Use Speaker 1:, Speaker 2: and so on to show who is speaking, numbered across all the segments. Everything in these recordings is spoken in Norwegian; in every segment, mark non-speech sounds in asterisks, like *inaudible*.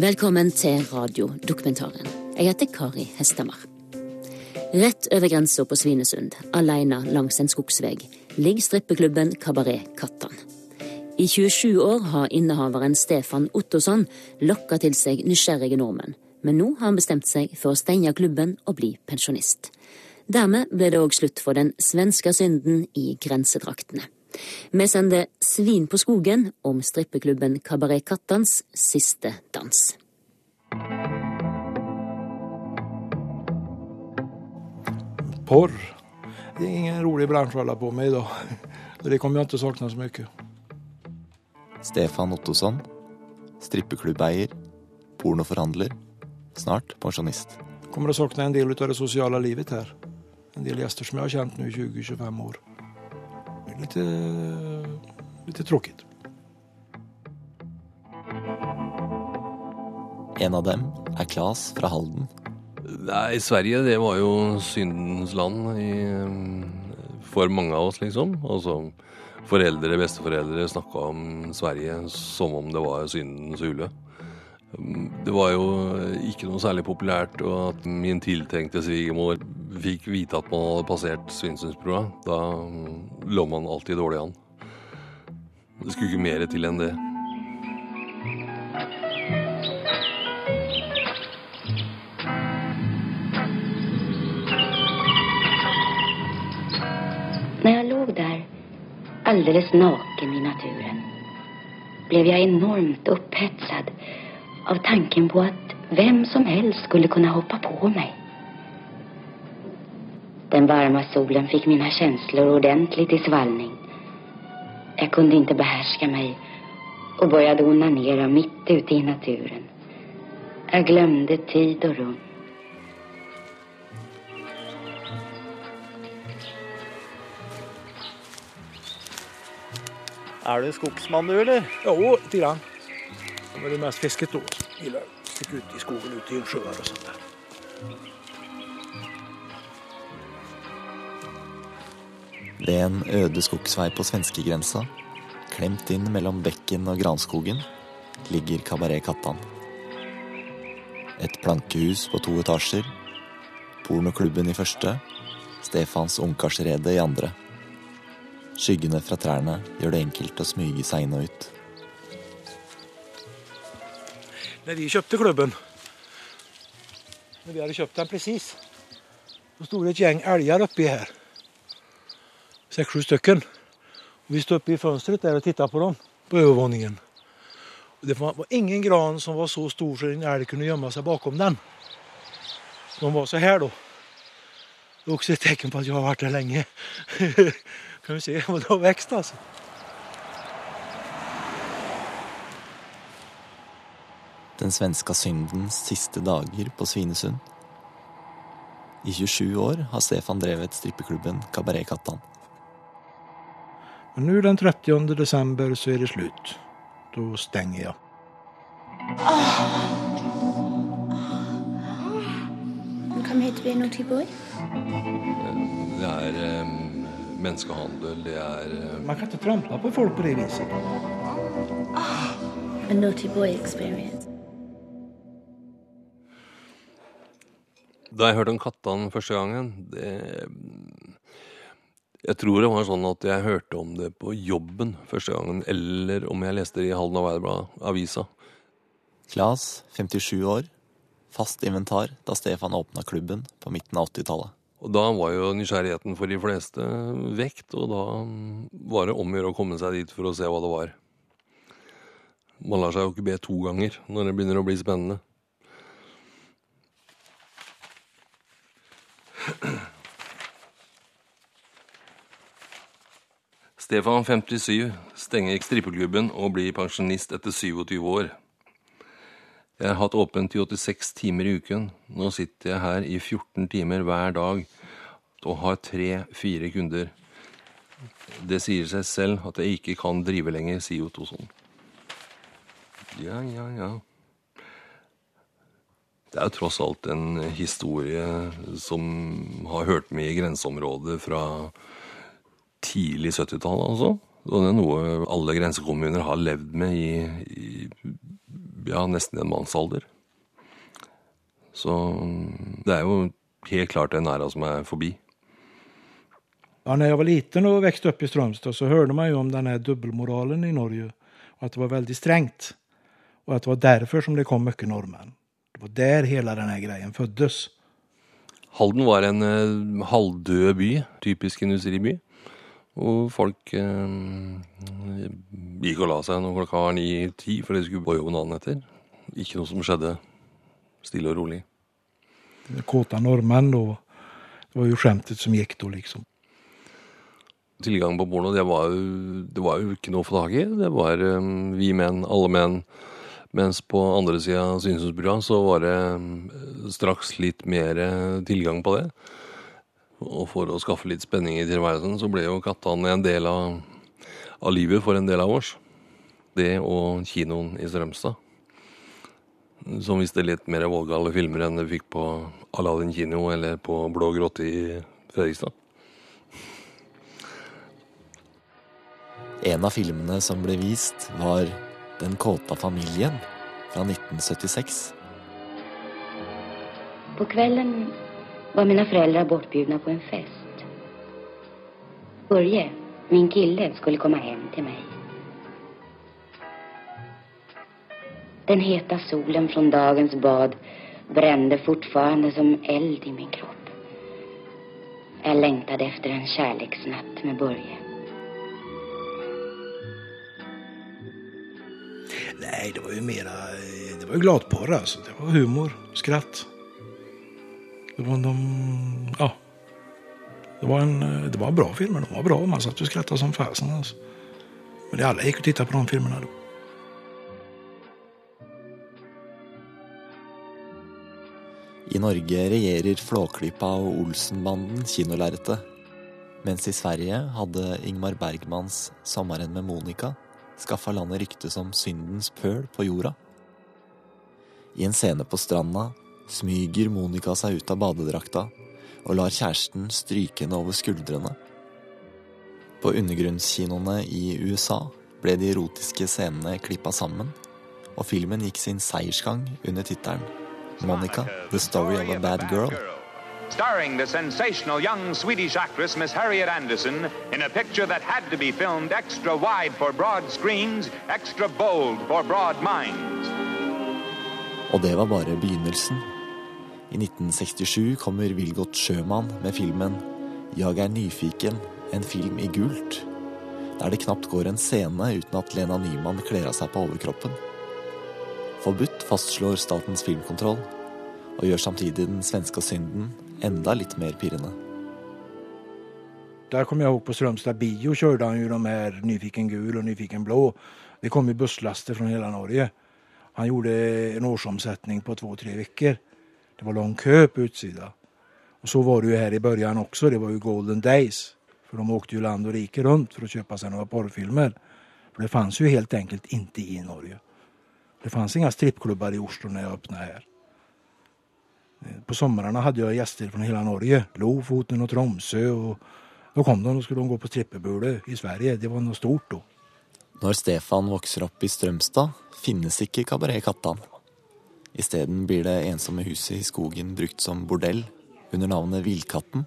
Speaker 1: Velkommen til radiodokumentaren. Jeg heter Kari Hestemar. Rett over grensa på Svinesund, alene langs en skogsvei, ligger strippeklubben Kabaret Kattan. I 27 år har innehaveren Stefan Ottosson lokka til seg nysgjerrige nordmenn, men nå har han bestemt seg for å stenge klubben og bli pensjonist. Dermed ble det òg slutt for den svenske synden i grensedraktene. Vi sender Svin på skogen om strippeklubben Kabaret Kattans siste dans.
Speaker 2: Porr. Det er ingen rolig bransje å holde på med i dag. *laughs* Det kommer jeg til å savne så mye.
Speaker 3: Stefan Ottosson, strippeklubbeier, pornoforhandler, snart pensjonist.
Speaker 2: Kommer å savne en del av det sosiale livet her. En del gjester som jeg har kjent nå i 20-25 år. Lite litt tråkigt.
Speaker 3: En av dem er Klas fra Halden.
Speaker 4: Nei, Sverige det var jo syndens land i, for mange av oss, liksom. Altså, foreldre, besteforeldre snakka om Sverige som om det var syndens hule. Det var jo ikke noe særlig populært og at min tiltenkte svigermor fikk vite at man hadde passert Svinesundsbrua. Da lå man alltid dårlig an. Det skulle ikke mer til enn det.
Speaker 5: Når jeg lå der, alldeles naken i naturen, blev jeg enormt upphetsad av tanken på att vem som helst skulle kunna hoppa på mig. Den varma solen fick mina känslor ordentligt i svallning. Jag kunde inte behärska mig och började onanera mitt ute i naturen. Jag glömde tid och rum.
Speaker 6: Er du skogsmann, du, eller?
Speaker 2: Jo, lite grann. Det var det mest fisket da. Gillar å stikke ut i skogen, ut i sjöar og sånt där.
Speaker 3: Ved en øde skogsvei på svenskegrensa, klemt inn mellom bekken og granskogen, ligger Kabaret Kattan. Et plankehus på to etasjer, pornoklubben i første, Stefans ungkarsrede i andre. Skyggene fra trærne gjør det enkelt å smyge seg inn og ut.
Speaker 2: När vi kjøpte klubben, når vi hadde kjøpt den precis, Så stod det et gjeng elger oppi her. Seks-sju stycken. Och vi stod oppi i der og titta på dem på overvåningen. Det var ingen gran som var så stor så en elg kunne gjemme seg bakom den. De var så her, da. Det er også et tecken på at jeg har vært her lenge. *laughs* kan vi se hva det har vekst, alltså.
Speaker 3: Den svenska syndens siste dager på Svinesund. I 27 år har Stefan drevet strippeklubben Kabaret Kattan.
Speaker 2: Men nå den 30 desember så er det slut. Da stenger jeg.
Speaker 7: Kom hit, vi er naughty boy.
Speaker 4: Det er um, menneskehandel, det er um...
Speaker 2: Man kan ikke trampe på folk på det viset.
Speaker 7: A naughty boy experience.
Speaker 4: Da jeg hørte om kattene første gangen det, Jeg tror det var sånn at jeg hørte om det på jobben første gangen, eller om jeg leste det i Halden Arbeiderblad, avisa.
Speaker 3: Klas, 57 år, fast inventar da Stefan åpna klubben på midten av 80-tallet.
Speaker 4: Og da var jo nysgjerrigheten for de fleste vekt, og da var det om å gjøre å komme seg dit for å se hva det var. Man lar seg jo ikke be to ganger når det begynner å bli spennende. Stefan 57 stenger strippeklubben og blir pensjonist etter 27 år. Jeg har hatt åpent i 86 timer i uken. Nå sitter jeg her i 14 timer hver dag og har tre-fire kunder. Det sier seg selv at jeg ikke kan drive lenger, sier Ottosson. Ja, ja, ja. Det er jo tross alt en historie som har hørt med i grenseområdet fra tidlig 70-tall, altså. Og det er noe alle grensekommuner har levd med i, i ja, nesten en mannsalder. Så det er jo helt klart en æra som er forbi.
Speaker 2: Ja, når jeg var liten og vokste opp i Strømstad, så hørte man jo om denne dobbeltmoralen i Norge. Og at det var veldig strengt. Og at det var derfor som det kom mye norrmän. Det var där hela den här grejen föddes.
Speaker 4: Halden var en eh, halvdød by, typisk industriby. Og folk eh, gikk og la seg når klokka var ni-ti, for de skulle på jobben dagen etter. Ikke noe som skjedde stille og rolig.
Speaker 2: Kåta nordmenn, då. Det var jo skjemtet som gikk da, liksom.
Speaker 4: Tilgang på porno, det var, jo, det var jo ikke noe å få tak i. Det var um, vi menn, alle menn. Mens på andre sida av Synsundsbrua så var det eh, straks litt mer eh, tilgang på det. Og for å skaffe litt spenning i tilværelsen, så ble jo kattene en del av, av livet for en del av oss. Det og kinoen i Strømstad. Som viste litt mer vågale filmer enn vi fikk på Aladdin kino eller på Blå grotte i Fredrikstad.
Speaker 3: En av filmene som ble vist, var Den kåta familien fra 1976.
Speaker 5: På kvelden var mine foreldre bortbjudna på en fest. Börje, min kille, skulle komme hjem til meg. Den heta solen fra dagens bad brände fortfarande som eld i min kropp. Jeg längtade efter en kärleksnatt med Börje.
Speaker 2: Nej, det var jo mer Det var jo gladporr altså. Det var humor, skratt. Det var de... Ja. Det var en, det var bra filmer. De var bra. Man satt og skratta som fasen Altså. Men alle gikk og tittade på de filmene. da.
Speaker 3: I Norge regjerer Flåklypa og Olsenbanden kinolerretet. Mens i Sverige hadde Ingmar Bergmans 'Sommeren med Monica' skaffa landet rykte som syndens pøl på jorda. I en scene på stranda smyger Monica seg ut av badedrakta og lar kjæresten stryke henne over skuldrene. På undergrunnskinoene i USA ble de erotiske scenene klippa sammen, og filmen gikk sin seiersgang under tittelen Monica, The Story of a Bad Girl.
Speaker 6: Starring the sensational young Swedish actress Miss Harriet Anderson in a picture that had to be filmed extra wide for broad screens, extra bold for broad minds.
Speaker 3: Og det var bare begynnelsen. I 1967 kommer Vilgot Sjømann med filmen 'Jeg er nyfiken', en film i gult. Der det knapt går en scene uten at Lena Nyman kler av seg på overkroppen. Forbudt fastslår Statens filmkontroll, og gjør samtidig den svenske synden enda litt mer pirrende.
Speaker 2: Der kom jeg ihåg på Strømstad bio kjørte han jo de her Nyfiken gul og Nyfiken blå. Det kom jo busslaster fra hele Norge. Han gjorde en årsomsetning på to-tre uker. Det var lang kø på utsida. Og så var det jo her i børjan også, Det var jo Golden Days. For de åkte jo land og rike rundt for å kjøpe seg noen porrfilmer. For det fanns jo helt enkelt ikke i Norge. Det fanns inga strippklubber i Oslo når jeg åpna här. På somrarna hade jag gäster från hela Norge. Lofoten och Tromsø. Och då kom de och skulle de gå på strippebule i Sverige. Det var noe stort da.
Speaker 3: Når Stefan vokser opp i Strømstad, finnes ikke Kabaret Kattan. Isteden blir det ensomme huset i skogen brukt som bordell under navnet Villkatten.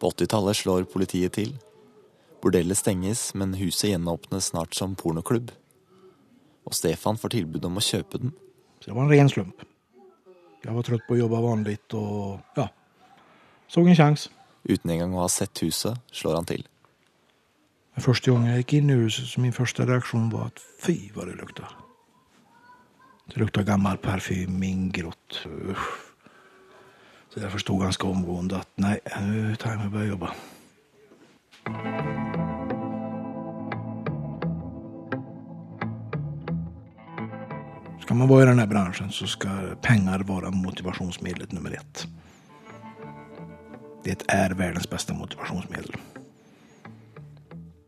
Speaker 3: På 80-tallet slår politiet til. Bordellet stenges, men huset gjenåpnes snart som pornoklubb. Og Stefan får tilbud om å kjøpe den.
Speaker 2: Så det var en ren slump. Jag var trøtt på å jobbe vanligt og ja, så en sjanse.
Speaker 3: Uten engang å ha sett huset, slår han til.
Speaker 2: Den første gangen jeg gikk inn i huset så min første reaksjon var at fy hva det lukta. Det lukta gammel parfym, mingrott. Usch. Så jeg forsto ganske omgående at, nei, nå tar jag å och börjar jobba. Ska man vara i den här branschen så ska pengar vara motivationsmedlet nummer ett. Det är världens bästa motivationsmedel.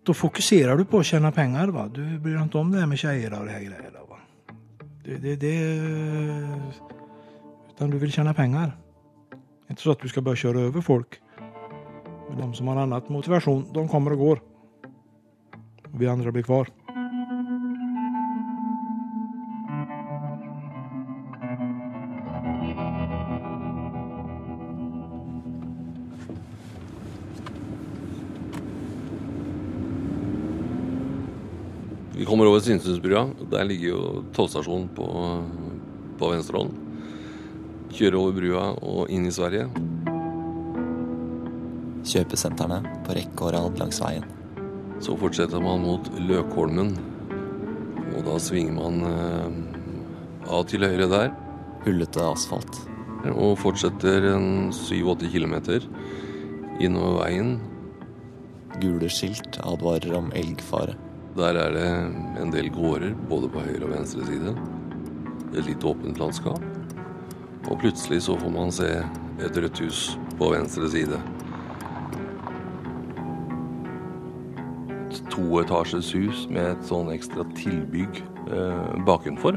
Speaker 2: Då fokuserar du på att tjäna pengar. Va? Du bryr dig inte om det här med tjejer och det här grejerna. Va? Det, det, det... Utan du vill tjäna pengar. Inte så att du ska börja köra över folk. Men de som har annat motivation, de kommer och går. Vi andra blir kvar.
Speaker 4: Kommer over Svinesundsbrua. Der ligger jo togstasjonen på, på venstre hånd. Kjører over brua og inn i Sverige.
Speaker 3: Kjøpesentrene på rekke og rad langs veien.
Speaker 4: Så fortsetter man mot Løkholmen. Og da svinger man eh, av til høyre der.
Speaker 3: Hullete asfalt.
Speaker 4: Og fortsetter en 7-8 km innover veien.
Speaker 3: Gule skilt advarer om elgfare.
Speaker 4: Der er det en del gårder både på høyre og venstre side. Et litt åpent landskap. Og plutselig så får man se et rødt hus på venstre side. Et toetasjes hus med et sånn ekstra tilbygg eh, bakenfor.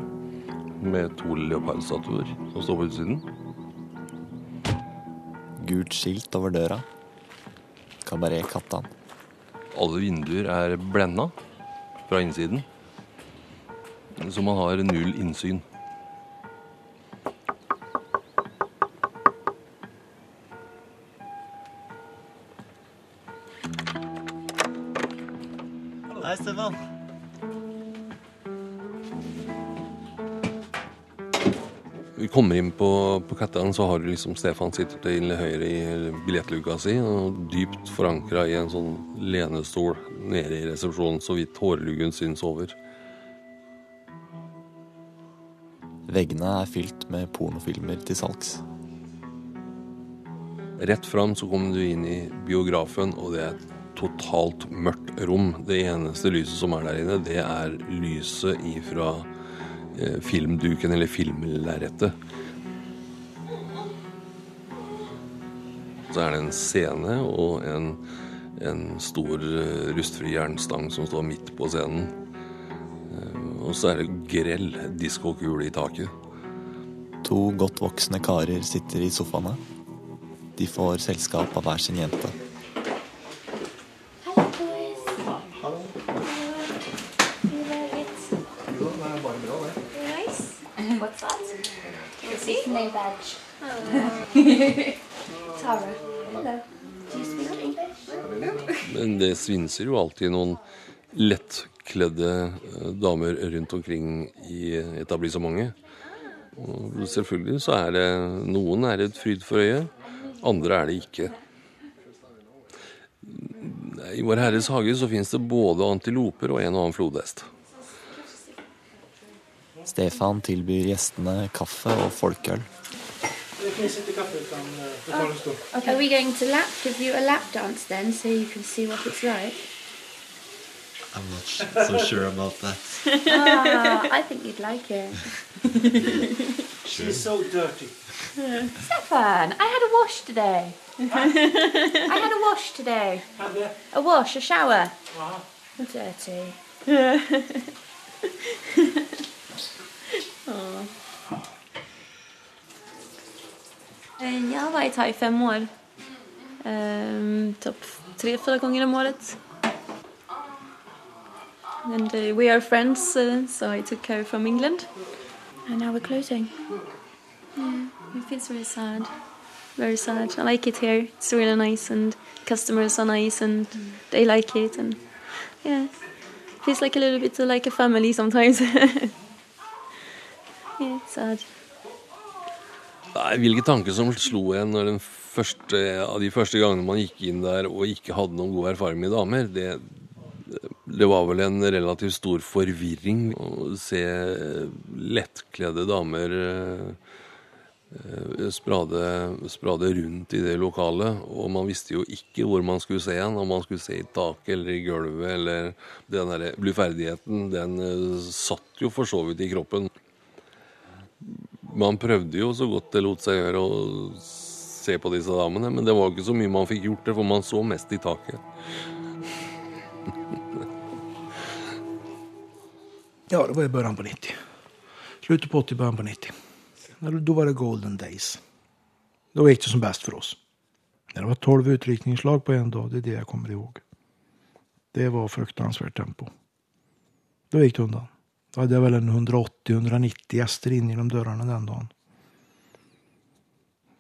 Speaker 4: Med to leopardstatuer som står på utsiden.
Speaker 3: Gult skilt over døra. Kabaret Kattan.
Speaker 4: Alle vinduer er blenda fra innsiden. Så man har null innsyn. På, Kattan, så har du liksom Stefan sitter til høyre i billettluka si, og dypt forankra i en sånn lenestol nede i resepsjonen, så vidt hårluggen syns over.
Speaker 3: Veggene er fylt med pornofilmer til salgs.
Speaker 4: Rett fram så kommer du inn i biografen, og det er et totalt mørkt rom. Det eneste lyset som er der inne, det er lyset ifra eh, filmduken eller filmlerretet. Så er det en scene og en, en stor eh, rustfri jernstang som står midt på scenen. Eh, Og så er det grell diskokule i taket.
Speaker 3: To godt voksne karer sitter i sofaene. De får selskap av hver sin jente.
Speaker 7: You. *laughs* What's that? This is my badge. Tara. *laughs*
Speaker 4: Det svinser jo alltid noen lettkledde eh, damer rundt omkring i etablissementet. Og selvfølgelig så er det Noen er et fryd for øyet, andre er det ikke. I Vår Herres hage så fins det både antiloper og en og annen flodhest.
Speaker 3: Stefan tilbyr gjestene kaffe og folkeøl.
Speaker 2: Det finns inte kaffe utan betalningsstol.
Speaker 7: Are we going to lap? Give you a lap dance then, so you can see what it's like?
Speaker 3: I'm not so sure about that.
Speaker 7: ah, I think you'd like it. *laughs*
Speaker 2: She's so dirty.
Speaker 7: Stefan, I had a wash today. I had a wash today.
Speaker 2: Hade?
Speaker 7: A wash, a shower.
Speaker 2: Ja.
Speaker 7: I'm dirty. *laughs*
Speaker 8: Jag har varit här fem år. Um, typ tre, fyra gånger om året. And uh, we are friends, uh, so I took her from England.
Speaker 7: And now we're closing.
Speaker 8: Yeah, it feels very sad. Very sad. I like it here. It's really nice, and customers are nice, and they like it, and yeah, feels like a little bit like a family sometimes. *laughs* yeah, sad.
Speaker 4: Nei, Hvilke tanker som slo en når den første, av de første gangene man gikk inn der og ikke hadde noen god erfaring med damer, det, det var vel en relativt stor forvirring å se lettkledde damer eh, eh, sprade, sprade rundt i det lokalet. Og man visste jo ikke hvor man skulle se en, om man skulle se i taket eller i gulvet. eller Den der bluferdigheten, den eh, satt jo for så vidt i kroppen. Man prøvde jo så godt det lot seg gjøre å se på disse damene, men det var ikke så mye man fikk gjort det, for man så mest i taket. *laughs*
Speaker 2: Ja, det var i början på 90. Slutet på 80, början på 90. Da var det golden days. Da gikk det som best for oss. Det var tolv utrykningslag på en dag, det er det jeg kommer ihåg. Det var fruktansvært tempo. Da gikk det undan. Då hade jag väl en 180-190 gäster in genom dörrarna den dagen.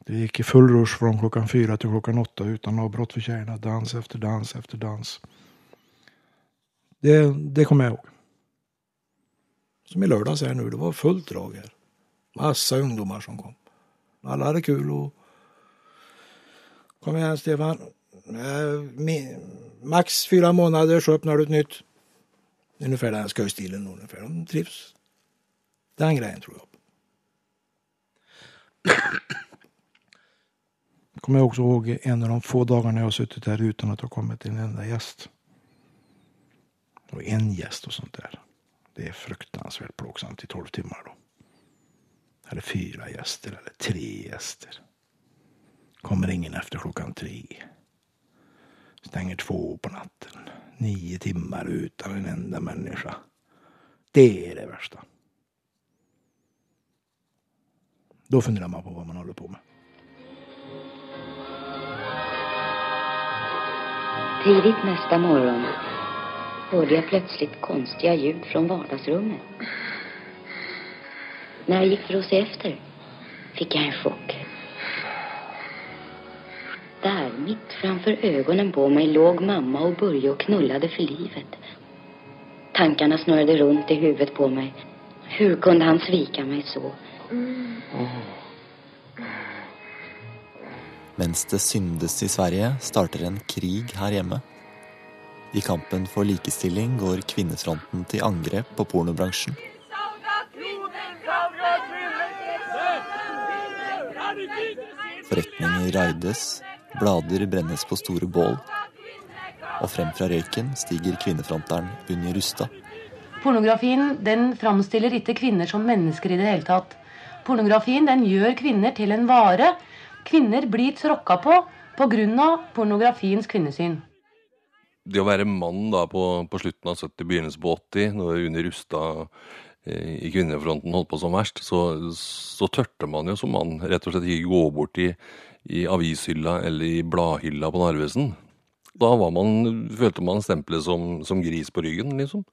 Speaker 2: Det gick i full rush från klockan fyra till klockan åtta utan avbrott för tjejerna. Dans efter dans efter dans. Det, det kommer jag ihåg. Som i lördags här nu, det var fullt drag här. Massa ungdomar som kom. Alla hade kul och Kom igen Stefan. Max fyra månader så öppnar du ett nytt. Ungefär den skojstilen. Ungefär. De trivs. Den grejen tror jag *clears throat* kommer jag också ihåg en av de få dagarna jag har suttit här utan att ha kommit en enda gäst. Och en gäst och sånt där. Det är fruktansvärt plågsamt i tolv timmar då. Eller fyra gäster eller tre gäster. Kommer ingen efter klockan tre. Stänger två på natten. Nio timmar utan en enda människa. Det är det värsta. Då funderar man på vad man håller på med.
Speaker 5: Tidigt nästa morgon hörde jag plötsligt konstiga ljud från vardagsrummet. När jag gick för att se efter fick jag en chock. Där, mitt framför ögonen på mig, låg mamma och Börje och knullade för livet. Tankarna snurrade runt i huvudet på mig. Hur kunde han svika mig så? Mm.
Speaker 3: Mens det syndes i Sverige, starter en krig her hjemme. I kampen for likestilling går kvinnefronten til angrep på pornobransjen. Forretninger raides, blader brennes på store bål. Og frem fra røyken stiger kvinnefronteren Unni Rustad.
Speaker 9: Pornografien den framstiller ikke kvinner som mennesker i det hele tatt. Pornografien den gjør kvinner til en vare Kvinner blir tråkka på pga. pornografiens kvinnesyn.
Speaker 4: Det å være mann da på, på slutten av 70, begynnelsen på 80, når Unni Rustad eh, i kvinnefronten holdt på som verst, så, så tørte man jo som mann rett og slett ikke gå bort i, i avishylla eller i bladhylla på Narvesen. Da man, følte man stempelet som, som, gris på ryggen, liksom.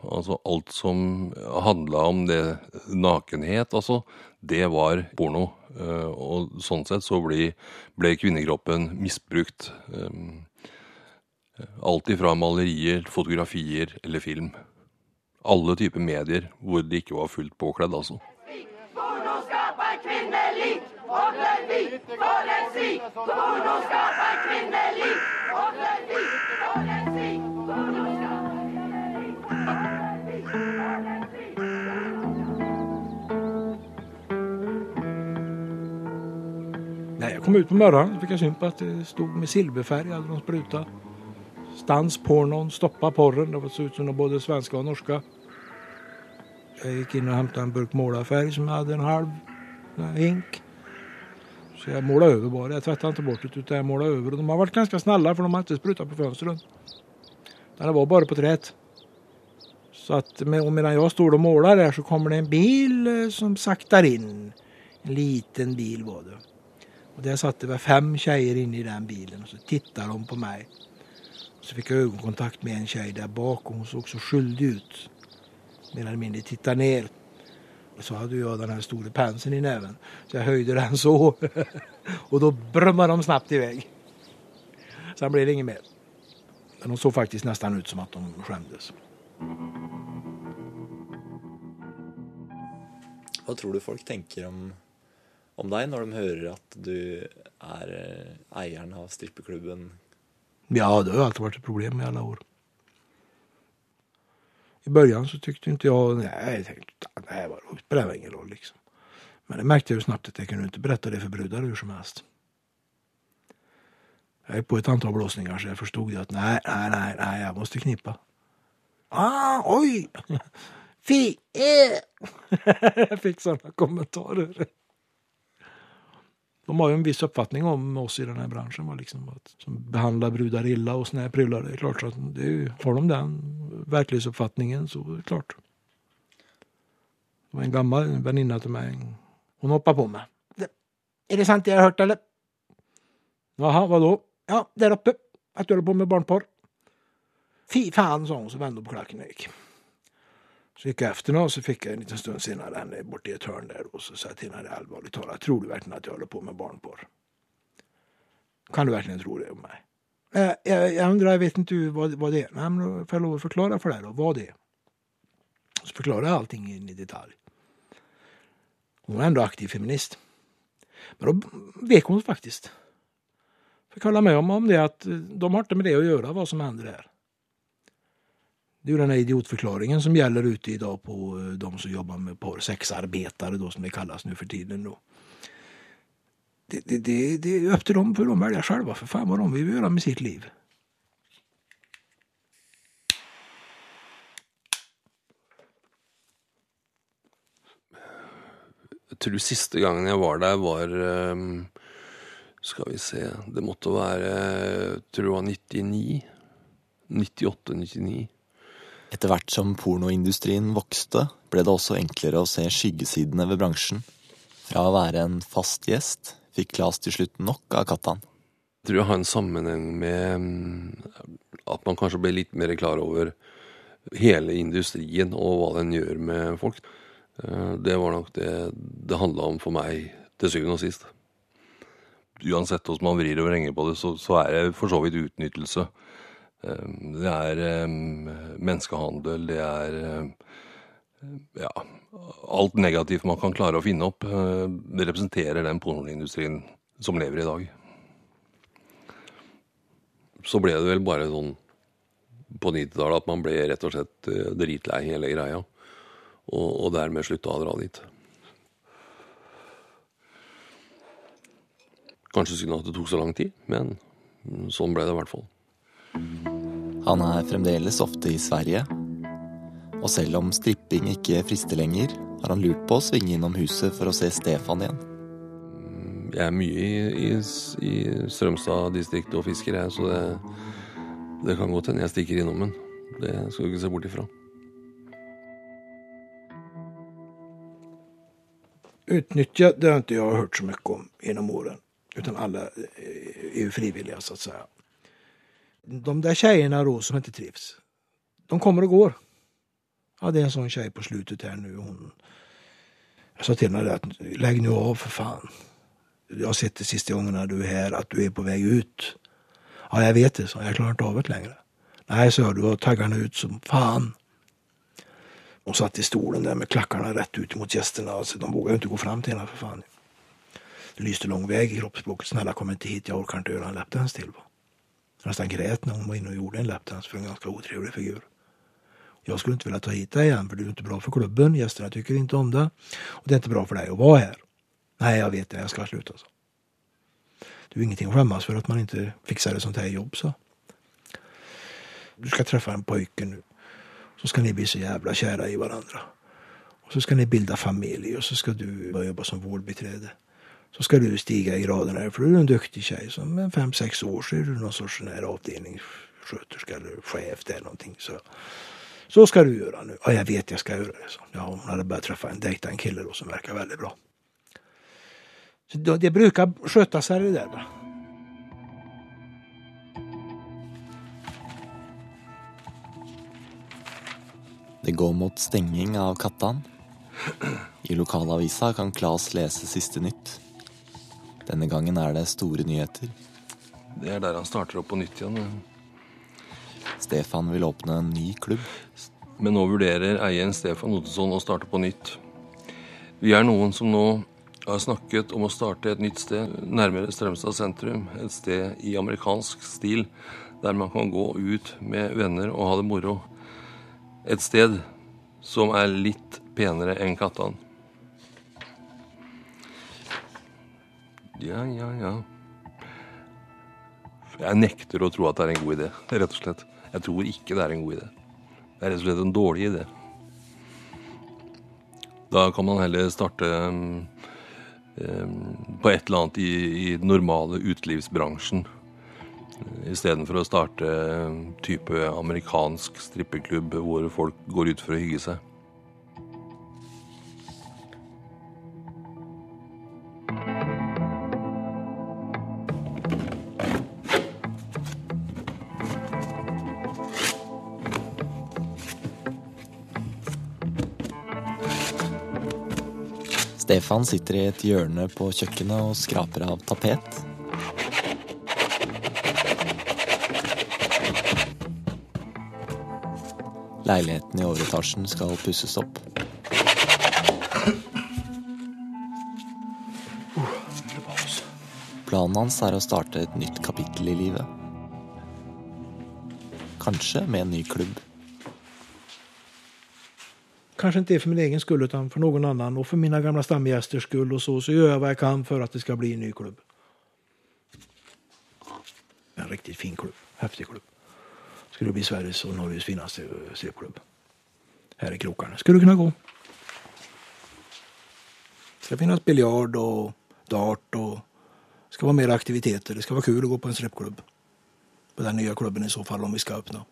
Speaker 4: Altså alt som handla om det nakenhet, altså, det var porno. Eh, og sånn sett så ble, ble kvinnekroppen misbrukt. Eh, alt ifra malerier, fotografier eller film. Alle typer medier hvor det ikke var fullt påkledd, altså. Porno skaper og holder vi for en si. Porno skaper kvinneliv, det vi for en si.
Speaker 2: Nej, jag kom ut på morgonen och fick jag syn på att det stod med silverfärg, hade de sprutat. Stans pornon, stoppa porren. Det såg ut som både svenska och norska. Jag gick in och hämtade en burk målarfärg som jag hade en halv hink. Så jag målade över bara. Jag tvättade inte bort det utan jag målade över. Och de har varit ganska snälla för de har inte sprutat på fönstren. Det var bara på träet. Så att medan jag står och målar där så kommer det en bil eh, som saktar in. En liten bil var det. Och där satt det väl fem tjejer inne i den bilen och så tittade de på mig. Så fick jag ögonkontakt med en tjej där bak och hon såg så skyldig ut. Mer eller mindre tittade ner. Och så hade jag den här stora penseln i näven. Så jag höjde den så. *laughs* och då brummade de snabbt iväg. Sen blev det inget mer. Men de såg faktiskt nästan ut som att de skämdes.
Speaker 3: Hva tror du folk tenker om om deg når de hører at du er eh, eieren av strippeklubben?
Speaker 2: Ja, det har alltid vært et problem i alle år. I början så tyckte inte jag, nej, jag tänkte, nej, vadå, det spelar ingen roll liksom. Men det märkte jag ju snabbt att jag kunde inte berätta det för brudar hur som helst. Jag är på ett antal blåsningar så jag förstod att nej, nej, nej, nej, jag måste knippa. Ah, oj! *laughs* Fy! Eh. *laughs* jag fick sådana kommentarer de har ju en viss uppfattning om oss i den här branschen. Va, liksom, att, som behandlar brudar illa och såna här prylar. Det är klart att det är, har de den verklighetsuppfattningen så är det klart. Det var en gammal väninna till mig. Hon hoppade på mig. Är det sant det jag har hört eller? Jaha, vadå? Ja, där uppe. Att du håller på med barnporr. Fy fan, sa hon så vände på klacken och gick. Så gikk jeg efter og så fikk jeg en liten stund senere henne bort i ett hörn der, og så sa jeg til henne alvorlig talt tror du virkelig at jeg håller på med barnporr? Kan du virkelig tro det om meg? Jeg, jeg, jeg undrar, jeg vet ikke vad, vad det er. Nei, men får jeg lov å forklare for deg, da? Hva det er? Så forklarer jeg allting i detalj. Hun var ändå aktiv feminist. Men da vek hun faktisk. Fikk holde med om, om det at de har ikke med det å gjøre, hva som hender her. Det er jo denne idiotforklaringen som gjelder ute i dag på eh, de som jobber med par sexarbetare, som det kalles nå for tiden. Då. Det, det, det, det er opp til dem, for de velger selv for faen hva de vil gjøre med sitt liv.
Speaker 4: Jeg tror siste gangen jeg var der, var ehm, Skal vi se Det måtte være Jeg tror det var 99. 98-99.
Speaker 3: Etter hvert som pornoindustrien vokste, ble det også enklere å se skyggesidene ved bransjen. Fra å være en fast gjest fikk Claes til slutt nok av Kattan.
Speaker 4: Jeg tror jeg har en sammenheng med mm, at man kanskje ble litt mer klar over hele industrien og hva den gjør med folk. Eh, Det var nok det det handla om for meg til syvende og sist. Uansett hvordan man vrir og vrenger på det, så, så er det for så vidt utnyttelse. Eh, Det er eh, menneskehandel, det er eh, ja, alt negativt man kan klare å finne opp, eh, det representerer den pornoindustrien som lever i dag. Så ble det vel bare sånn på 90-tallet at man ble rett og slett eh, dritlei hele greia. Og, og dermed slutta å dra dit. Kanskje synd at det tok så lang tid, men sånn ble det i hvert fall.
Speaker 3: Han er fremdeles ofte i Sverige. Og selv om stripping ikke frister lenger, har han lurt på å svinge innom huset for å se Stefan igjen.
Speaker 4: Jeg er mye i, i, i Strømstad-distriktet og fisker, jeg, så det, det kan godt hende jeg stikker innom den. Det skal du ikke se bort ifra.
Speaker 2: Utnyttja, det har inte jag hört så mycket om genom åren. Utan alla er är ju frivilliga så att säga. De där tjejerna då som inte trivs, de kommer och går. Ja, det är en sån tjej på slutet här nu. Hon... Jag sa till henne att lägg nu av för fan. Jag har sett det sista gångerna du är här att du är på väg ut. Ja, jag vet det, så jag klarar inte av det längre. Nej, så du har taggarna ut som fan. Hon satt i stolen där med klackarna rätt ut mot gästerna. Alltså, de vågade inte gå fram till henne för fan. Det lyste lång väg i kroppsspråket. Snälla kom inte hit, jag orkar inte göra en läppdans till. Va? Nästan grät när hon var inne och gjorde en lapdance för en ganska otrevlig figur. Jag skulle inte vilja ta hit dig igen för du är inte bra för klubben. Gästerna tycker inte om det. Och det är inte bra för dig att vara här. Nej, jag vet det. Jag ska sluta. Så. er är ingenting att skämmas för att man inte fixar ett sånt här jobb. Så. Du ska träffa en pojke nu. Så ska ni bli så jävla kära i varandra. Och så ska ni bilda familj och så ska du jobba som vårdbiträde. Så skal du stige i gradene. For du er en duktig tjej. Så med fem-seks år så är du någon sorts sån här avdelningssköterska eller chef där någonting. Så, så ska du göra nu. Ja, jag vet jag ska göra det. Så. Ja, hon hade börjat träffa en, dejta en kille som verkar väldigt bra. Så det, det brukar sköta sig det där. Va?
Speaker 3: Det går mot stenging av Kattan. I lokalavisa kan Klas lese siste nytt. Denne gangen er det store nyheter.
Speaker 4: Det er der han starter opp på nytt igjen.
Speaker 3: Stefan vil åpne en ny klubb.
Speaker 4: Men nå vurderer eieren Stefan Ottesson å starte på nytt. Vi er noen som nå har snakket om å starte et nytt sted nærmere Strømstad sentrum. Et sted i amerikansk stil, der man kan gå ut med venner og ha det moro. Et sted som er litt penere enn Kattan. Ja, ja, ja. Jeg nekter å tro at det er en god idé, rett og slett. Jeg tror ikke det er en god idé. Det er rett og slett en dårlig idé. Da kan man heller starte um, um, på et eller annet i, i den normale utelivsbransjen. Istedenfor å starte um, type amerikansk strippeklubb hvor folk går ut for å hygge seg.
Speaker 3: Stefan sitter i et hjørne på kjøkkenet og skraper av tapet. Leiligheten i overetasjen skal pusses opp. Planen hans er å starte et nytt kapittel i livet. Kanskje med en ny klubb.
Speaker 2: Kanske inte för min egen skull utan för någon annan och för mina gamla stamgästers skull och så, så gör jag vad jag kan för att det ska bli en ny klubb. En riktigt fin klubb, häftig klubb. Skulle bli Sveriges och Norges finaste eh. Här i krokarna. Skulle kunna gå. Det ska finnas biljard och dart och det ska vara mer aktiviteter. Det ska vara kul att gå på en strippklubb. På den nya klubben i så fall om vi ska öppna.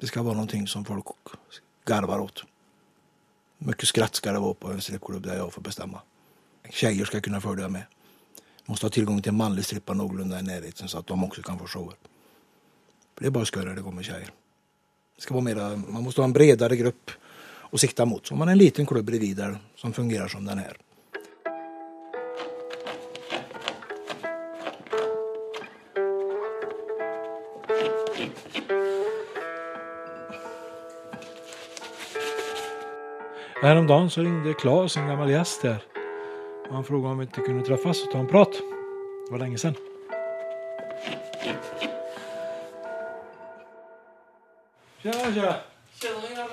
Speaker 2: Det ska vara någonting som folk garvar åt. Mycket skratt ska det vara på en strippklubb där jag får bestämma. Tjejer ska kunna följa med. Måste ha tillgång till en manlig strippa någorlunda i närheten så att de också kan få shower. Det är bara skörare det kommer tjejer. Man måste ha en bredare grupp att sikta mot. Så man har en liten klubb bredvid där som fungerar som den här. Häromdagen så ringde Claes, en gammal gäst här. Han frågade om vi inte kunde träffas och ta en prat. Det var länge sedan. Tjena, tjena!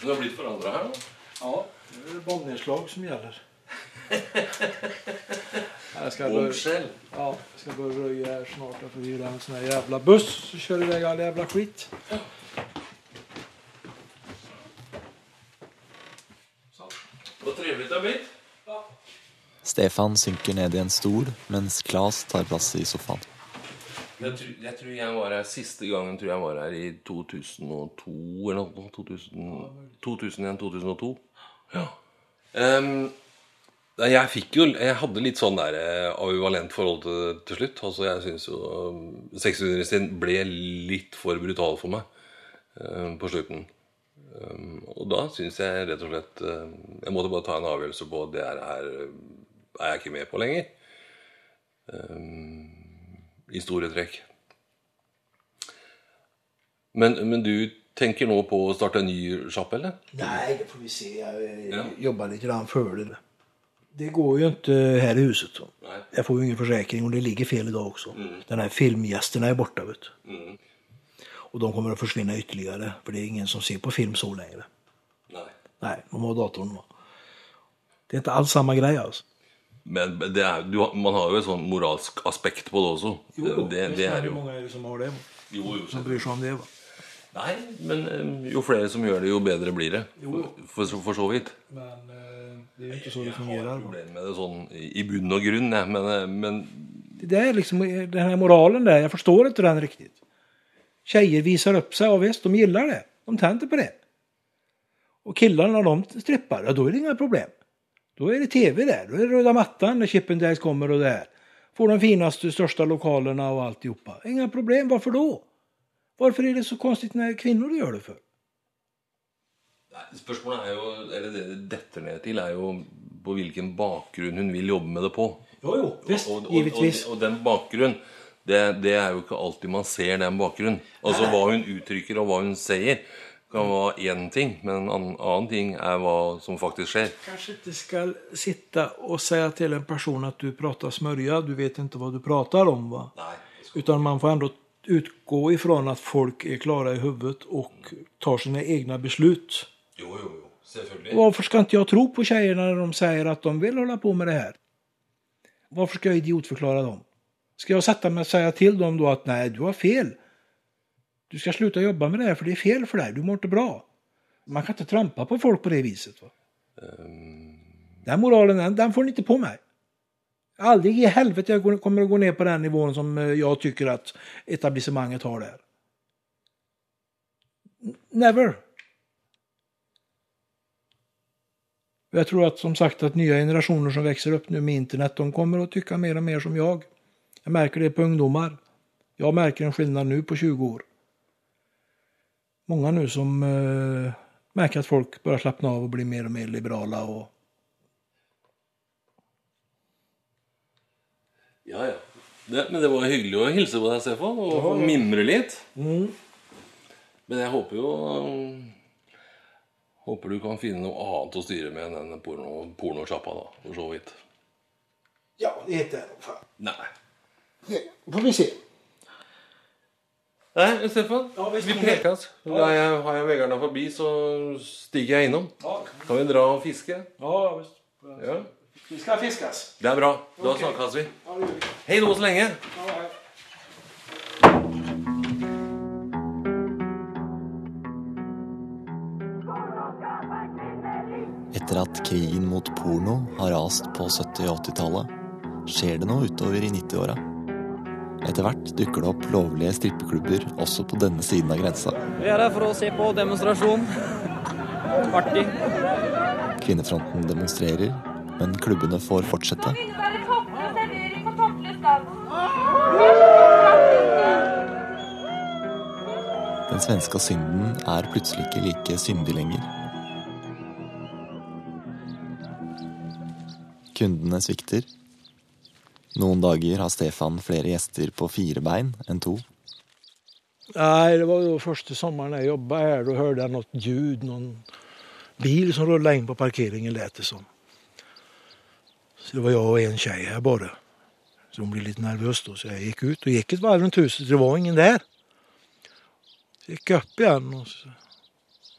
Speaker 4: Du har blitt forandra her nå?
Speaker 2: Ja, nu är det bombnedslag som gäller. Jag ska börja, ja, jag ska börja röja här snart. Jag får hyra en sån här jävla buss så kör iväg all jävla skit.
Speaker 4: Så trivelig det har blitt.
Speaker 3: Stefan synker ned i en stol, mens Claes tar plass i sofaen.
Speaker 4: Jeg tror, jeg tror jeg var her Siste gangen tror jeg var her i 2002 eller noe. 2001-2002. Ja. Um, jeg fikk jo Jeg hadde litt sånn der avivalent forhold til til slutt. Altså, jeg syns jo um, sexundervisningen ble litt for brutal for meg um, på slutten. Um, og da syns jeg rett og slett eh, Jeg måtte bare ta en avgjørelse på at det her er, jeg ikke med på lenger. Um, I store trekk. Men, men du tenker nå på å starte en ny sjappe, eller?
Speaker 2: Nei, det får vi se. Jeg eh,
Speaker 4: Ja.
Speaker 2: jobber litt før det. Det går jo ikke her i huset. Så.
Speaker 4: Nei.
Speaker 2: Jeg får jo ingen forsikring, og det ligger fel dag også. Mm. Denne filmgjesten er borte. Vet. du.
Speaker 4: Mm.
Speaker 2: Og de kommer å forsvinne ytterligere, for det er ingen som ser på film så lenger.
Speaker 4: Nei.
Speaker 2: man de har datoren nå. Det er ikke alls samme greie. alltså.
Speaker 4: Men det er, du, man har jo et sånn moralsk aspekt på det også. det, det er jo
Speaker 2: mange som har det?
Speaker 4: Jo, jo.
Speaker 2: Som bryr seg om det?
Speaker 4: Nei, men eh, jo flere som gjør det, jo bedre blir det. For, for, så vidt.
Speaker 2: Men eh, det er jo ikke så det fungerer. Jeg
Speaker 4: har problemer med det sånn i bunn og grunn, jeg. Men, eh, men
Speaker 2: Det er liksom, den her moralen der. Jeg forstår ikke den riktig. Jenter viser opp seg, og visst, de liker det. De tenner på det. Og guttene, når de stripper, ja da er det inga problem. Då är det tv där, då är det röda mattan när Chippendales kommer och det här. Får de finaste, största lokalerna och alltihopa. Inga problem, varför då? Varför är det så konstigt när kvinnor gör det för?
Speaker 4: nei, spørsmålet er jo Eller det det detter ned til, er jo på hvilken bakgrunn hun vil jobbe med det på.
Speaker 2: Jo, jo, visst,
Speaker 4: og, og,
Speaker 2: givetvis.
Speaker 4: Og, og den bakgrunn, det, det er jo ikke alltid man ser den bakgrunnen. Altså hva hun uttrykker og hva hun sier, kan være én ting, men en annen, ting er hva som faktisk skjer.
Speaker 2: Kanskje ikke skal sitte og si til en person at du prater smørja, du vet ikke hva du prater om va?
Speaker 4: Nei.
Speaker 2: Utan man får ändå utgå ifrån at folk er klara i huvudet og tar sine egne beslut.
Speaker 4: Jo, jo, jo. Selvfølgelig.
Speaker 2: Hvorfor skal ikke jeg tro på jentene når de sier at de vil holde på med det her? Hvorfor skal jeg idiotforklare dem? Skal jeg sette meg og si til dem da at nei, du har fel. Du ska sluta jobba med det här för det är fel för dig, du mår inte bra. Man kan ikke trampa på folk på det viset. Va? Den moralen, den, får ni ikke på meg. Aldri i helvete jeg kommer å gå ned på den nivån som jeg jag tycker att etablissemanget har der. Never. Jeg tror at, som sagt at nye generationer som vokser opp nu med internet, de kommer å tykke mer og mer som jeg. Jeg merker det på ungdomar. Jeg merker en skillnad nu på 20 år. Många nu som eh, märker att folk börjar slappna av och bli mer och mer liberala och
Speaker 4: Ja, ja. Det, men det var hyggelig å hilse på deg, Stefan, og få mimre litt. Men jeg håper jo Håper du kan finne noe annet å styre med enn den porno, pornosjappa, da, for så vidt.
Speaker 2: Ja, det heter det. Fan.
Speaker 4: Nei.
Speaker 2: Det får vi se.
Speaker 4: Nei, Stefan.
Speaker 2: Ja,
Speaker 4: vi prekes. Har jeg, har jeg Vegard forbi, så stiger jeg innom.
Speaker 2: Ja,
Speaker 4: Kan vi dra og fiske?
Speaker 2: ja visst.
Speaker 4: Ja.
Speaker 2: Vi skal fiskes.
Speaker 4: Det er bra. Da snakkes vi.
Speaker 2: Ja.
Speaker 4: Hei nå så lenge.
Speaker 2: Ja, hei.
Speaker 3: Etter at krigen mot porno har rast på 70- og 80-tallet, skjer det noe utover i 90-åra. Etter hvert dukker det opp lovlige strippeklubber også på denne siden av grensa.
Speaker 10: Vi er her for å se på demonstrasjon. Artig.
Speaker 3: Kvinnefronten demonstrerer, men klubbene får fortsette. Den svenske synden er plutselig ikke like syndig lenger. Kundene svikter. Noen dager har Stefan flere gjester på fire bein enn to.
Speaker 2: Nei, det var jo første sommeren jeg jobba her. Da hørte jeg noe ljud, Noen bil som rulla inn på parkeringen lät det som. Så det var jeg og en tjej her bare. Så hun ble litt nervøs, da, så jeg gikk ut Og gikk et varv rundt huset. Det var ingen der. Så gikk jeg opp igjen, og så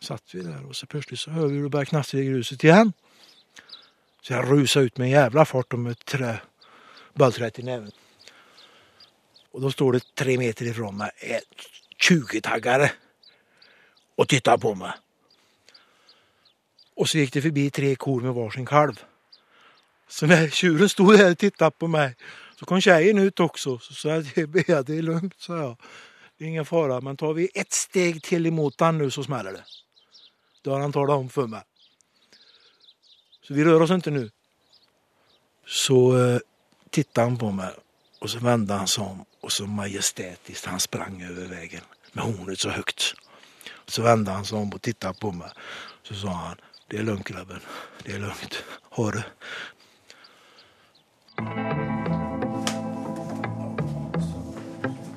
Speaker 2: satt vi der. Og så plutselig så hører vi det bare knastre i gruset igjen. Så jeg rusa ut med en jævla fart om et ett trä, bollträet i neven. Och då står det tre meter ifrån mig en 20-taggare och tittar på mig. Och så gick det förbi tre kor med varsin kalv. Så när tjuren stod där och tittade på mig så kom tjejen ut också. Så sa jag, är, det är lugnt, sa jag. Det är ingen fara, men tar vi ett steg till emot han nu så smäller det. Det har han talat om för mig. Så vi rör oss inte nu. Så eh, tittade han på mig och så vände han sig om och så majestätiskt han sprang över vägen med hornet så högt. Så vände han sig om och tittade på mig. Så sa han, det är lugnt grabben, det är lugnt. Ha det.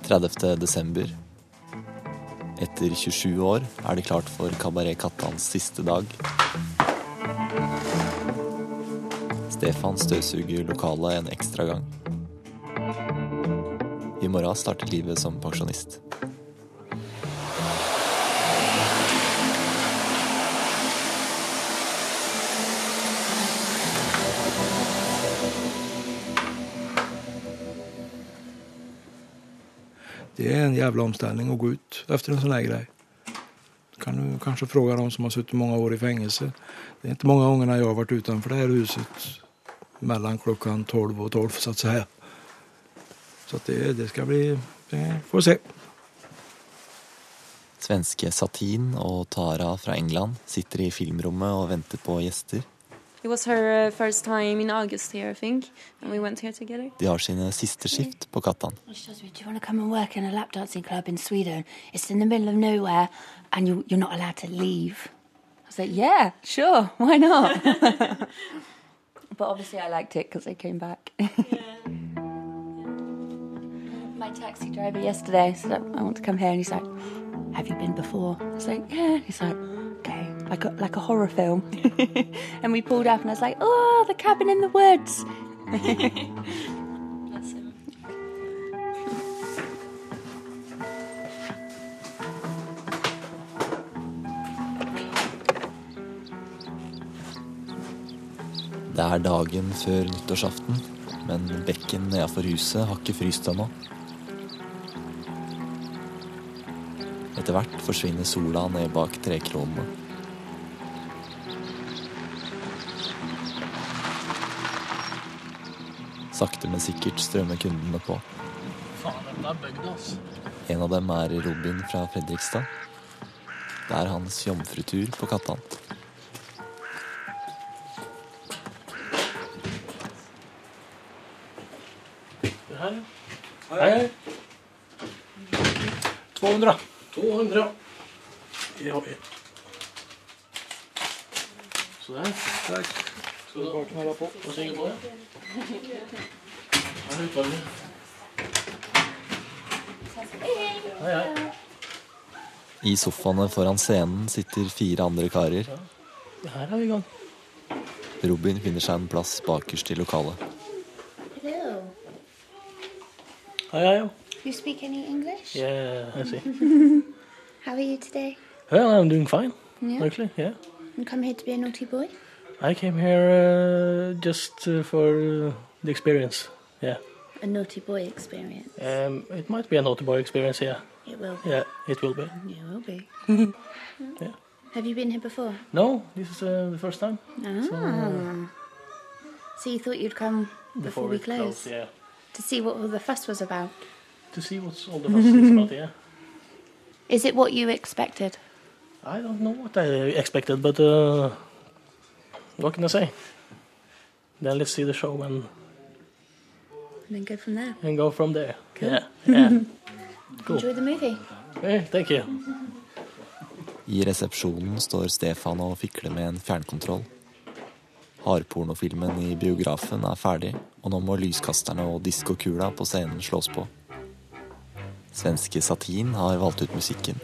Speaker 3: 30. desember. Etter 27 år er det klart for Kabaret Kattans siste dag. Stefan støvsuger lokalet en ekstra gang. I morgen starter livet som pensjonist.
Speaker 2: Det er en jævla omstilling å gå ut efter en sånn greie. Kan du kanskje fråga de som har sittet mange år i fengsel. Det er ikke mange gånger jeg har vært utenfor det her huset mellan klockan 12 och 12 så att säga. Så att det, det ska bli, det får vi se.
Speaker 3: Svenske Satin og Tara fra England sitter i filmrommet og venter på gjester.
Speaker 8: It was her uh, first time in August here, I think, and we went here together.
Speaker 3: De har sine siste skift på Kattan.
Speaker 11: She says, Do you want to come and work in a lap dancing club in Sweden? It's in the middle of nowhere and you, you're not allowed to leave. I was like, Yeah, sure, why not? *laughs* but obviously, I liked it because I came back. *laughs* My taxi driver yesterday said, I want to come here, and he's like, Have you been before? I was like, Yeah. He's like, Okay, like a, like a horror film. *laughs* and we pulled up, and I was like, Oh, the cabin in the woods. *laughs*
Speaker 3: Det er dagen før nyttårsaften, men bekken nedafor huset har ikke fryst ennå. Etter hvert forsvinner sola ned bak trekronene. Sakte, men sikkert strømmer kundene på. En av dem er Robin fra Fredrikstad. Det er hans jomfrutur på Kattan.
Speaker 10: Ja.
Speaker 2: Hej, hej. 200.
Speaker 10: 200. vi. Så der.
Speaker 2: Takk.
Speaker 10: Skal du
Speaker 2: Bara her på.
Speaker 10: Vad säger på det? Här är uttagningen. hei. hej.
Speaker 3: I sofaene foran scenen sitter fire andre karer.
Speaker 10: Her er vi i gang.
Speaker 3: Robin finner seg en plass bakerst i lokalet.
Speaker 10: Hei, hei.
Speaker 7: You speak any English?
Speaker 10: Yeah, I see. *laughs*
Speaker 7: How are you today?
Speaker 10: Well, I'm doing fine,
Speaker 7: Yeah.
Speaker 10: actually, yeah.
Speaker 7: You come here to be a naughty boy?
Speaker 10: I came here uh, just uh, for uh, the experience, yeah.
Speaker 7: A naughty boy experience.
Speaker 10: Um, it might be a naughty boy experience, yeah.
Speaker 7: It will be.
Speaker 10: Yeah, it will be.
Speaker 7: It will be. *laughs*
Speaker 10: Yeah.
Speaker 7: Have you been here before?
Speaker 10: No, this is uh, the first time.
Speaker 7: Ah. So you thought you'd come before, we
Speaker 10: it
Speaker 7: close?
Speaker 10: closed, yeah.
Speaker 7: To see what all the fuss was about?
Speaker 10: To see what all the fuss is about, yeah.
Speaker 7: Is it what you expected?
Speaker 10: I don't know what I expected, but uh, what can I say? Then let's see the show and,
Speaker 7: And then go from there.
Speaker 10: and go from there.
Speaker 7: Cool.
Speaker 10: Yeah, yeah. *laughs* Cool.
Speaker 7: Enjoy the movie.
Speaker 10: Hey, thank you.
Speaker 3: I resepsjonen står Stefan og fikler med en fjernkontroll. Hardpornofilmen i biografen er ferdig, og nå må lyskasterne og diskokula på scenen slås på. Svenske Satin har valgt ut musikken.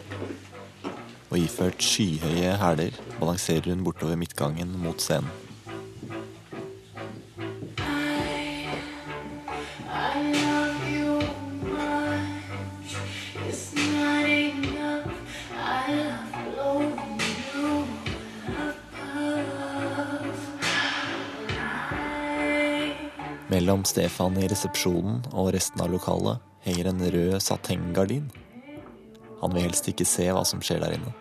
Speaker 3: Og iført skyhøye hæler balanserer hun bortover midtgangen mot scenen. Mellom Stefan i resepsjonen og resten av lokalet henger en rød satenggardin. Han vil helst ikke se hva som skjer der inne.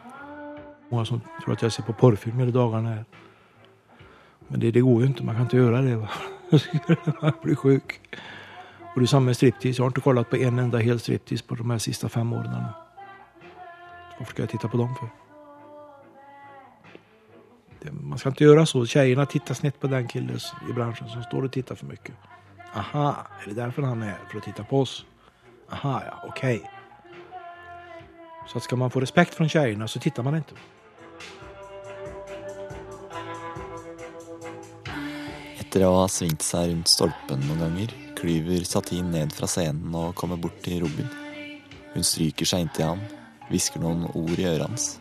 Speaker 2: Mange som tror at jeg ser på porrfilm i dagene her. Men det, det går ju ikke. man kan ikke gjøre det. *laughs* Man blir sjuk. Og det samme med striptease. Jeg har ikke kollet på en enda hel striptease på de her siste fem årene. Hvorfor skal jeg titte på dem för? Man ska inte göra så. Tjejerna tittar snett på den killen i branschen som står och tittar för mycket. Aha, är det därför han är här? För att på oss? Aha, ja, okej. Så att ska man få respekt från tjejerna så tittar man inte.
Speaker 3: Etter å ha svingt seg rundt stolpen noen ganger, klyver Satin ned fra scenen og kommer bort til Robin. Hun stryker seg inntil han, hvisker noen ord i øret hans.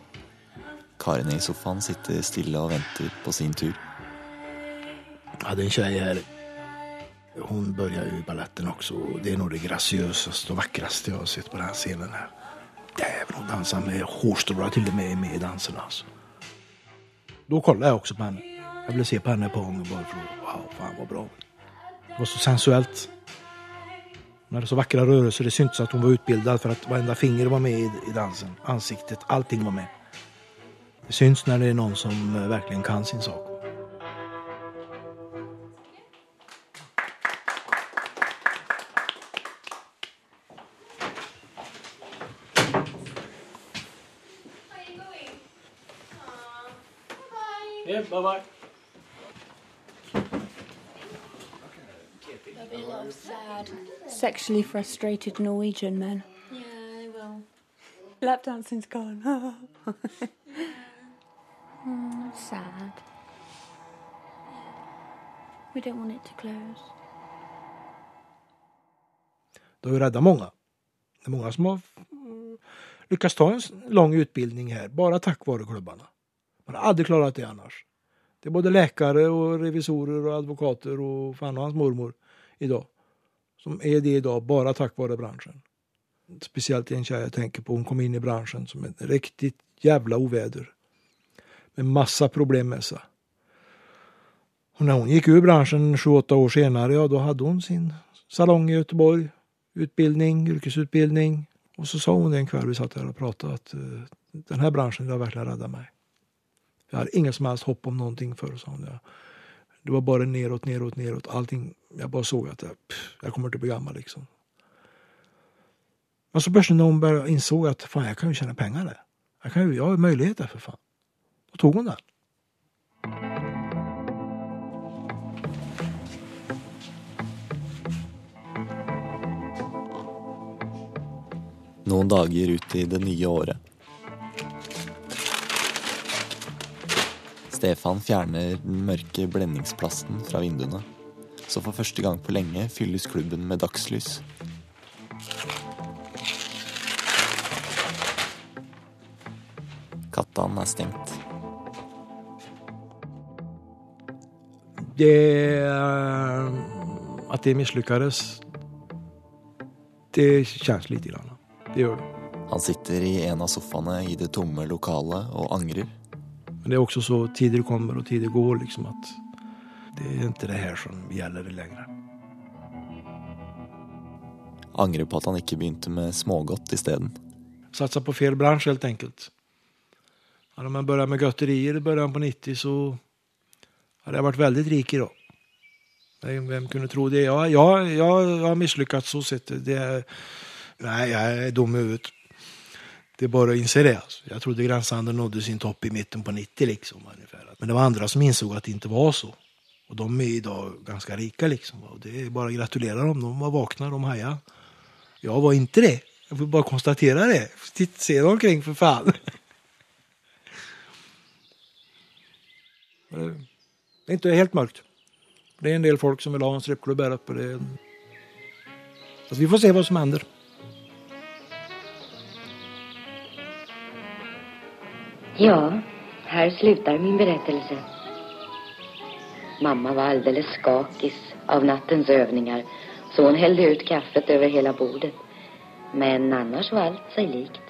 Speaker 3: Karene i sofaen sitter stille og venter på sin tur.
Speaker 2: Jag hade en tjej här. Hon börjar ju balletten och Det är nog det graciösaste och vackraste jag har sett på den här scenen här. Jävlar, hon dansar med hårstrålar till och med med i dansen alltså. Då kollade jag också på henne. Jag ville se på henne på gången bara för att, wow, fan vad bra. Det var så sensuellt. Hon hade så vackra rörelser. Det syntes att hon var utbildad för att varenda finger var med i dansen. Ansiktet, allting var med. Det syns när det är någon som eh, verkligen kan sin sak.
Speaker 10: Yeah, bye bye.
Speaker 11: There'll be a lot of sad, sexually frustrated Norwegian men.
Speaker 8: Yeah, I will.
Speaker 11: Lap dancing's gone. *laughs* We don't want it to close.
Speaker 2: Det har ju räddat många. Det är många som har lykkes lyckats ta en lang utbildning här bara tack vare klubbarna. Man har aldrig klarat det annars. Det är både läkare och revisorer och advokater och fan och hans mormor idag. Som är det idag bara tack vare branschen. Speciellt en tjej jag tänker på, hon kom in i branschen som ett riktigt jävla oväder. Med massa problem med sig. Och när hon gick ur branschen 28 år senare, ja då hade hon sin salong i Göteborg. Utbildning, yrkesutbildning. Och så sa hon det en kväll vi satt där och pratade att denne den här branschen har verkligen räddat mig. Jag hade inget som helst hopp om någonting förr, sa hon. Ja. det var bara neråt, neråt, neråt. Allting. Jag bara såg att jag, pff, jag kommer inte bli gammal liksom. Men så plötsligt när hon började insåg att fan, jag kan ju tjäna pengar där. Jag, kan ju, jag har möjligheter för fan. Då tog hon den.
Speaker 3: Noen dager ut i det nye året. Stefan fjerner den mørke blendingsplasten fra vinduene. Så for første gang på lenge fylles klubben med dagslys. Kattan er stengt.
Speaker 2: Det Att det kjennes det i lite grann. Det gjør det.
Speaker 3: Han sitter i en av sofaene i det tomme lokalet og angrer.
Speaker 2: Men det er også så, tider kommer og tider går liksom at det er ikke det her som gjelder det lenger.
Speaker 3: Angrer på at han ikke begynte med smågodt isteden.
Speaker 2: Satsa på fel bransje, helt enkelt. Når man börjat med godterier i begynnelsen på 90 så hadde jeg vært veldig rik i dag. Hvem kunne tro det? Ja, ja, jag har mislykkes så sett. Det är, nej, jag är dum i huvudet. Det är bara att inse det. Alltså. Jag trodde gränshandeln nådde sin topp i mitten på 90 liksom. Ungefär. Men det var andra som insåg att det inte var så. Och de är idag ganska rika liksom. Och det är bara att gratulera dem. De var vakna, de hajade. Jag var inte det. Jag får bara konstatera det. Titt, se dig omkring för fan. *laughs* Det är inte helt mörkt. Det är en del folk som vill ha en strippklubb här uppe. Det är... Vi får se vad som händer.
Speaker 5: Ja, här slutar min berättelse. Mamma var alldeles skakis av nattens övningar så hon hällde ut kaffet över hela bordet. Men annars var allt sig likt.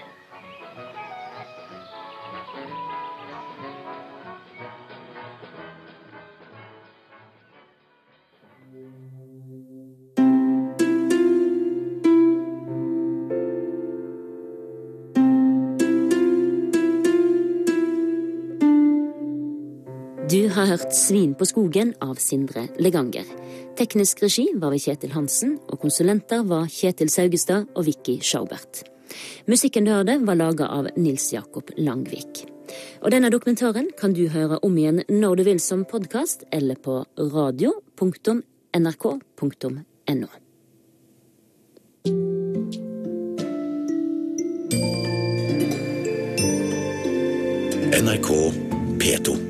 Speaker 1: Hørt Svin på skogen av Sindre Leganger. Teknisk regi var ved Kjetil Hansen, og konsulenter var Kjetil Saugestad og Vicky Schaubert. Musikken du hørte, var laga av Nils Jakob Langvik. Og denne dokumentaren kan du høre om igjen når du vil som podkast, eller på radio.nrk.no.
Speaker 12: NRK P2.